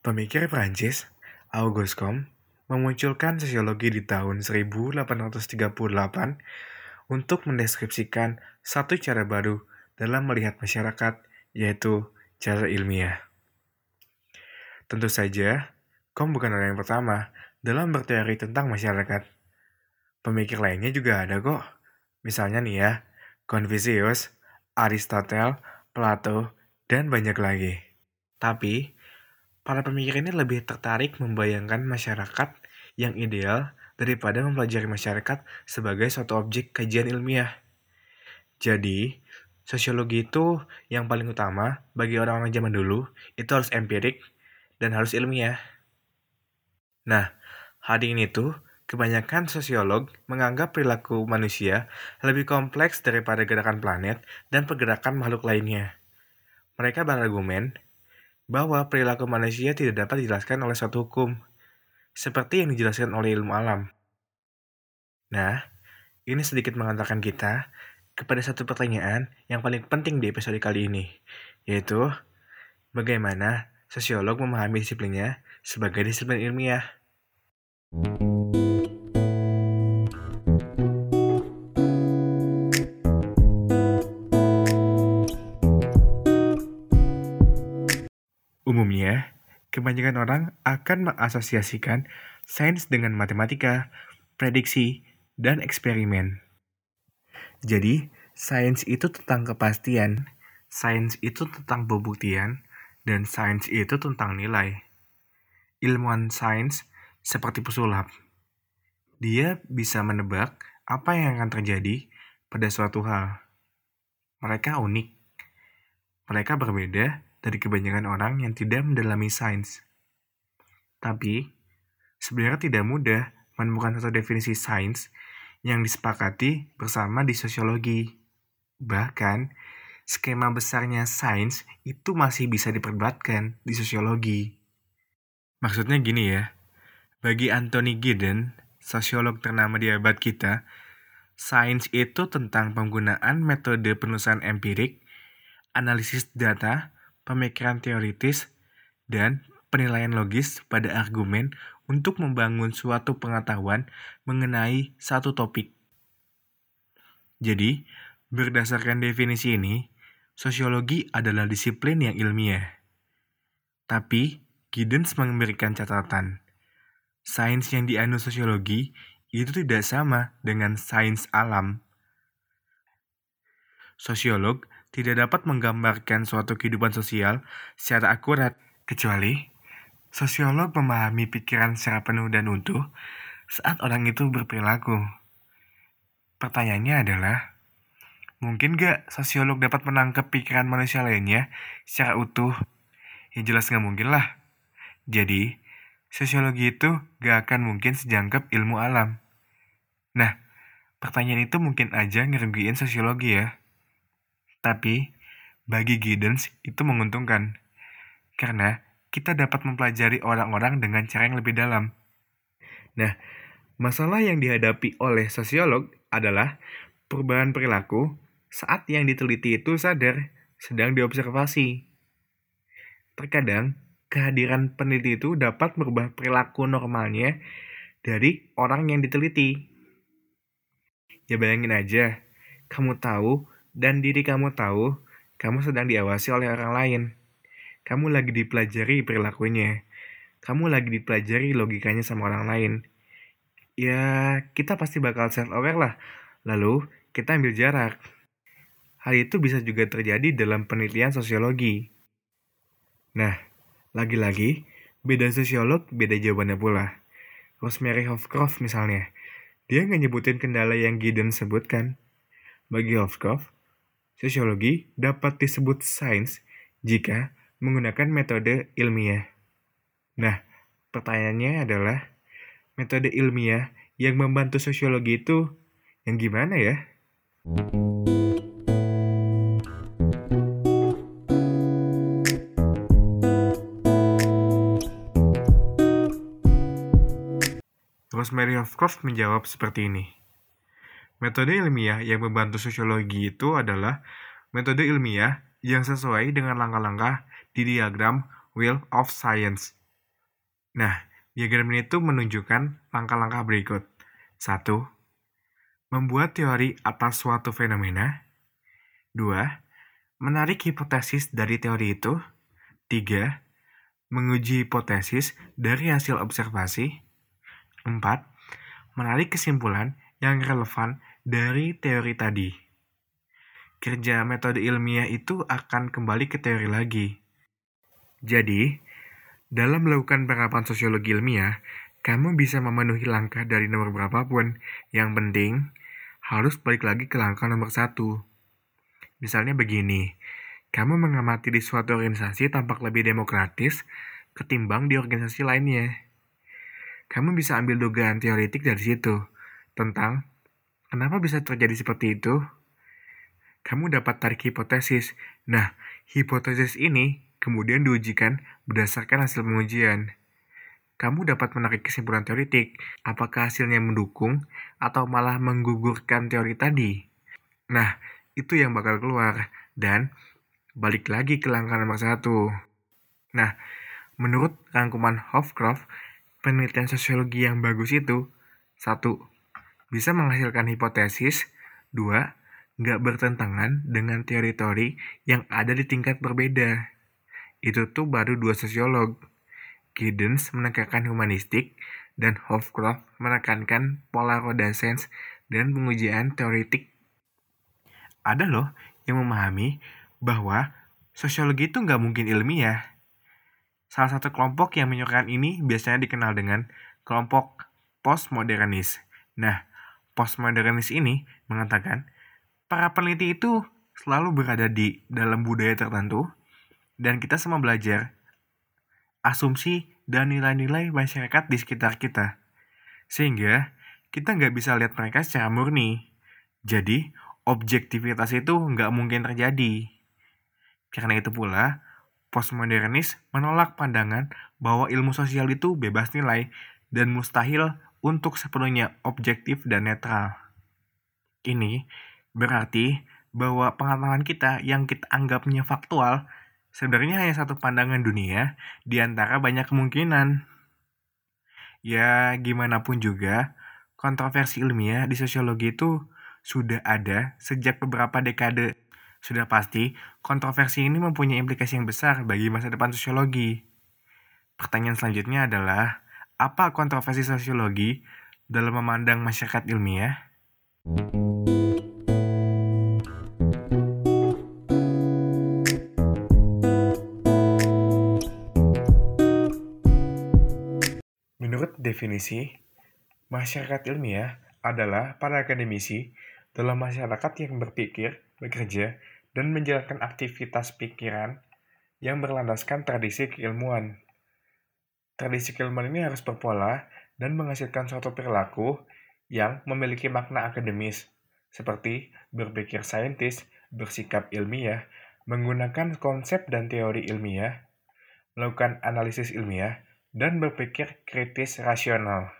Pemikir Prancis, Auguste Comte, memunculkan sosiologi di tahun 1838 untuk mendeskripsikan satu cara baru dalam melihat masyarakat, yaitu cara ilmiah. Tentu saja, Comte bukan orang yang pertama dalam berteori tentang masyarakat. Pemikir lainnya juga ada kok. Misalnya nih ya, Confucius, Aristotle, Plato, dan banyak lagi. Tapi, para pemikir ini lebih tertarik membayangkan masyarakat yang ideal daripada mempelajari masyarakat sebagai suatu objek kajian ilmiah. Jadi, sosiologi itu yang paling utama bagi orang-orang zaman dulu itu harus empirik dan harus ilmiah. Nah, hari ini tuh kebanyakan sosiolog menganggap perilaku manusia lebih kompleks daripada gerakan planet dan pergerakan makhluk lainnya. Mereka berargumen bahwa perilaku manusia tidak dapat dijelaskan oleh suatu hukum, seperti yang dijelaskan oleh ilmu alam. Nah, ini sedikit mengantarkan kita kepada satu pertanyaan yang paling penting di episode kali ini, yaitu bagaimana sosiolog memahami disiplinnya sebagai disiplin ilmiah. Umumnya, kebanyakan orang akan mengasosiasikan sains dengan matematika, prediksi, dan eksperimen. Jadi, sains itu tentang kepastian, sains itu tentang pembuktian, dan sains itu tentang nilai. Ilmuwan sains seperti pesulap. Dia bisa menebak apa yang akan terjadi pada suatu hal. Mereka unik. Mereka berbeda dari kebanyakan orang yang tidak mendalami sains. Tapi, sebenarnya tidak mudah menemukan satu definisi sains yang disepakati bersama di sosiologi. Bahkan, skema besarnya sains itu masih bisa diperdebatkan di sosiologi. Maksudnya gini ya, bagi Anthony Giddens, sosiolog ternama di abad kita, sains itu tentang penggunaan metode penulisan empirik, analisis data, pemikiran teoritis, dan penilaian logis pada argumen untuk membangun suatu pengetahuan mengenai satu topik. Jadi, berdasarkan definisi ini, sosiologi adalah disiplin yang ilmiah. Tapi, Giddens memberikan catatan. Sains yang dianut sosiologi itu tidak sama dengan sains alam. Sosiolog tidak dapat menggambarkan suatu kehidupan sosial secara akurat, kecuali sosiolog memahami pikiran secara penuh dan utuh saat orang itu berperilaku. Pertanyaannya adalah, mungkin gak sosiolog dapat menangkap pikiran manusia lainnya secara utuh? Ya jelas gak mungkin lah. Jadi, sosiologi itu gak akan mungkin sejangkep ilmu alam. Nah, pertanyaan itu mungkin aja ngerugiin sosiologi ya. Tapi, bagi Giddens itu menguntungkan. Karena kita dapat mempelajari orang-orang dengan cara yang lebih dalam. Nah, masalah yang dihadapi oleh sosiolog adalah perubahan perilaku saat yang diteliti itu sadar sedang diobservasi. Terkadang, kehadiran peneliti itu dapat merubah perilaku normalnya dari orang yang diteliti. Ya bayangin aja, kamu tahu dan diri kamu tahu kamu sedang diawasi oleh orang lain. Kamu lagi dipelajari perilakunya. Kamu lagi dipelajari logikanya sama orang lain. Ya, kita pasti bakal self-aware lah. Lalu, kita ambil jarak. Hal itu bisa juga terjadi dalam penelitian sosiologi. Nah, lagi-lagi, beda sosiolog, beda jawabannya pula. Rosemary Hofcroft misalnya, dia nggak nyebutin kendala yang Gideon sebutkan. Bagi Hofcroft, Sosiologi dapat disebut sains jika menggunakan metode ilmiah. Nah, pertanyaannya adalah, metode ilmiah yang membantu sosiologi itu yang gimana ya? Rosemary Hofcroft menjawab seperti ini. Metode ilmiah yang membantu sosiologi itu adalah metode ilmiah yang sesuai dengan langkah-langkah di diagram Wheel of Science Nah, diagram ini tuh menunjukkan langkah-langkah berikut. Satu, membuat teori atas suatu fenomena. Dua, menarik hipotesis dari teori itu. Tiga, menguji hipotesis dari hasil observasi. Empat, menarik kesimpulan yang relevan dari teori tadi. Kerja metode ilmiah itu akan kembali ke teori lagi. Jadi, dalam melakukan penerapan sosiologi ilmiah, kamu bisa memenuhi langkah dari nomor berapapun. Yang penting, harus balik lagi ke langkah nomor satu. Misalnya begini, kamu mengamati di suatu organisasi tampak lebih demokratis ketimbang di organisasi lainnya. Kamu bisa ambil dugaan teoritik dari situ, tentang kenapa bisa terjadi seperti itu. Kamu dapat tarik hipotesis. Nah, hipotesis ini kemudian diujikan berdasarkan hasil pengujian. Kamu dapat menarik kesimpulan teoritik, apakah hasilnya mendukung atau malah menggugurkan teori tadi. Nah, itu yang bakal keluar. Dan balik lagi ke langkah nomor satu. Nah, menurut rangkuman Hofcroft, penelitian sosiologi yang bagus itu, satu, bisa menghasilkan hipotesis, dua, nggak bertentangan dengan teori-teori yang ada di tingkat berbeda. Itu tuh baru dua sosiolog. Giddens menekankan humanistik dan Hofcroft menekankan polarodescence dan pengujian teoritik. Ada loh yang memahami bahwa sosiologi itu nggak mungkin ilmiah. Salah satu kelompok yang menyuarakan ini biasanya dikenal dengan kelompok postmodernis. Nah, postmodernis ini mengatakan para peneliti itu selalu berada di dalam budaya tertentu dan kita semua belajar asumsi dan nilai-nilai masyarakat di sekitar kita. Sehingga kita nggak bisa lihat mereka secara murni. Jadi, objektivitas itu nggak mungkin terjadi. Karena itu pula, postmodernis menolak pandangan bahwa ilmu sosial itu bebas nilai dan mustahil untuk sepenuhnya objektif dan netral. Ini berarti bahwa pengetahuan kita yang kita anggapnya faktual sebenarnya hanya satu pandangan dunia di antara banyak kemungkinan. Ya, gimana pun juga, kontroversi ilmiah di sosiologi itu sudah ada sejak beberapa dekade. Sudah pasti, kontroversi ini mempunyai implikasi yang besar bagi masa depan sosiologi. Pertanyaan selanjutnya adalah, apa kontroversi sosiologi dalam memandang masyarakat ilmiah? Menurut definisi, masyarakat ilmiah adalah para akademisi dalam masyarakat yang berpikir, bekerja, dan menjalankan aktivitas pikiran yang berlandaskan tradisi keilmuan. Tradisi keilmuan ini harus berpola dan menghasilkan suatu perilaku yang memiliki makna akademis, seperti berpikir saintis, bersikap ilmiah, menggunakan konsep dan teori ilmiah, melakukan analisis ilmiah, dan berpikir kritis rasional.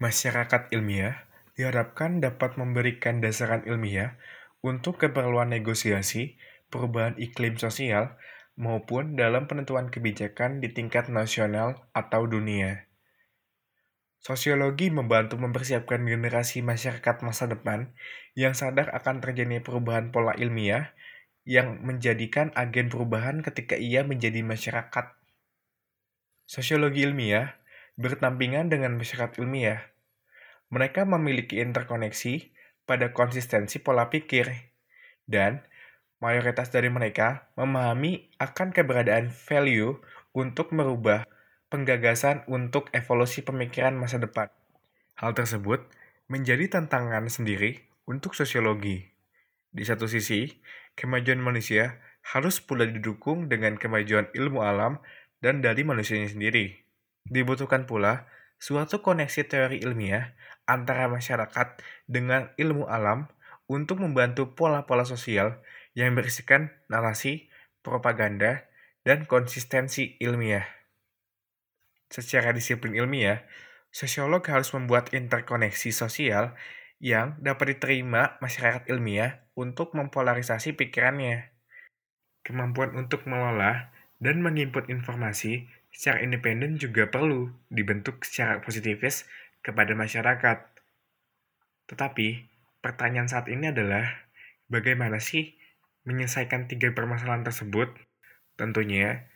Masyarakat ilmiah diharapkan dapat memberikan dasaran ilmiah untuk keperluan negosiasi, perubahan iklim sosial, maupun dalam penentuan kebijakan di tingkat nasional atau dunia. Sosiologi membantu mempersiapkan generasi masyarakat masa depan yang sadar akan terjadinya perubahan pola ilmiah yang menjadikan agen perubahan ketika ia menjadi masyarakat. Sosiologi ilmiah bertampingan dengan masyarakat ilmiah. Mereka memiliki interkoneksi pada konsistensi pola pikir, dan mayoritas dari mereka memahami akan keberadaan value untuk merubah penggagasan untuk evolusi pemikiran masa depan. Hal tersebut menjadi tantangan sendiri untuk sosiologi. Di satu sisi, kemajuan manusia harus pula didukung dengan kemajuan ilmu alam dan dari manusianya sendiri. Dibutuhkan pula suatu koneksi teori ilmiah antara masyarakat dengan ilmu alam untuk membantu pola-pola sosial yang berisikan narasi, propaganda, dan konsistensi ilmiah. Secara disiplin ilmiah, sosiolog harus membuat interkoneksi sosial yang dapat diterima masyarakat ilmiah untuk mempolarisasi pikirannya. Kemampuan untuk mengolah dan menginput informasi secara independen juga perlu dibentuk secara positifis kepada masyarakat. Tetapi, pertanyaan saat ini adalah, bagaimana sih menyelesaikan tiga permasalahan tersebut? Tentunya,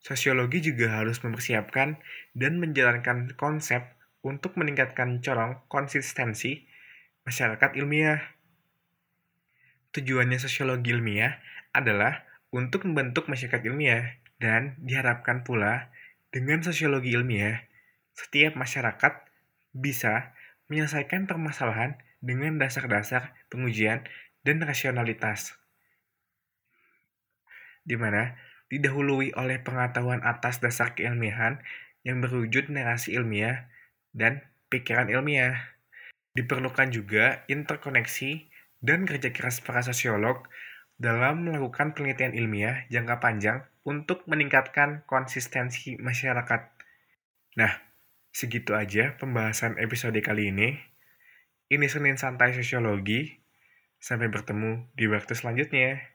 sosiologi juga harus mempersiapkan dan menjalankan konsep untuk meningkatkan corong konsistensi masyarakat ilmiah. Tujuannya sosiologi ilmiah adalah untuk membentuk masyarakat ilmiah dan diharapkan pula dengan sosiologi ilmiah, setiap masyarakat bisa menyelesaikan permasalahan dengan dasar-dasar pengujian dan rasionalitas. Di mana didahului oleh pengetahuan atas dasar keilmiahan yang berwujud narasi ilmiah dan pikiran ilmiah. Diperlukan juga interkoneksi dan kerja keras para sosiolog dalam melakukan penelitian ilmiah jangka panjang untuk meningkatkan konsistensi masyarakat. Nah, segitu aja pembahasan episode kali ini. Ini Senin Santai Sosiologi. Sampai bertemu di waktu selanjutnya.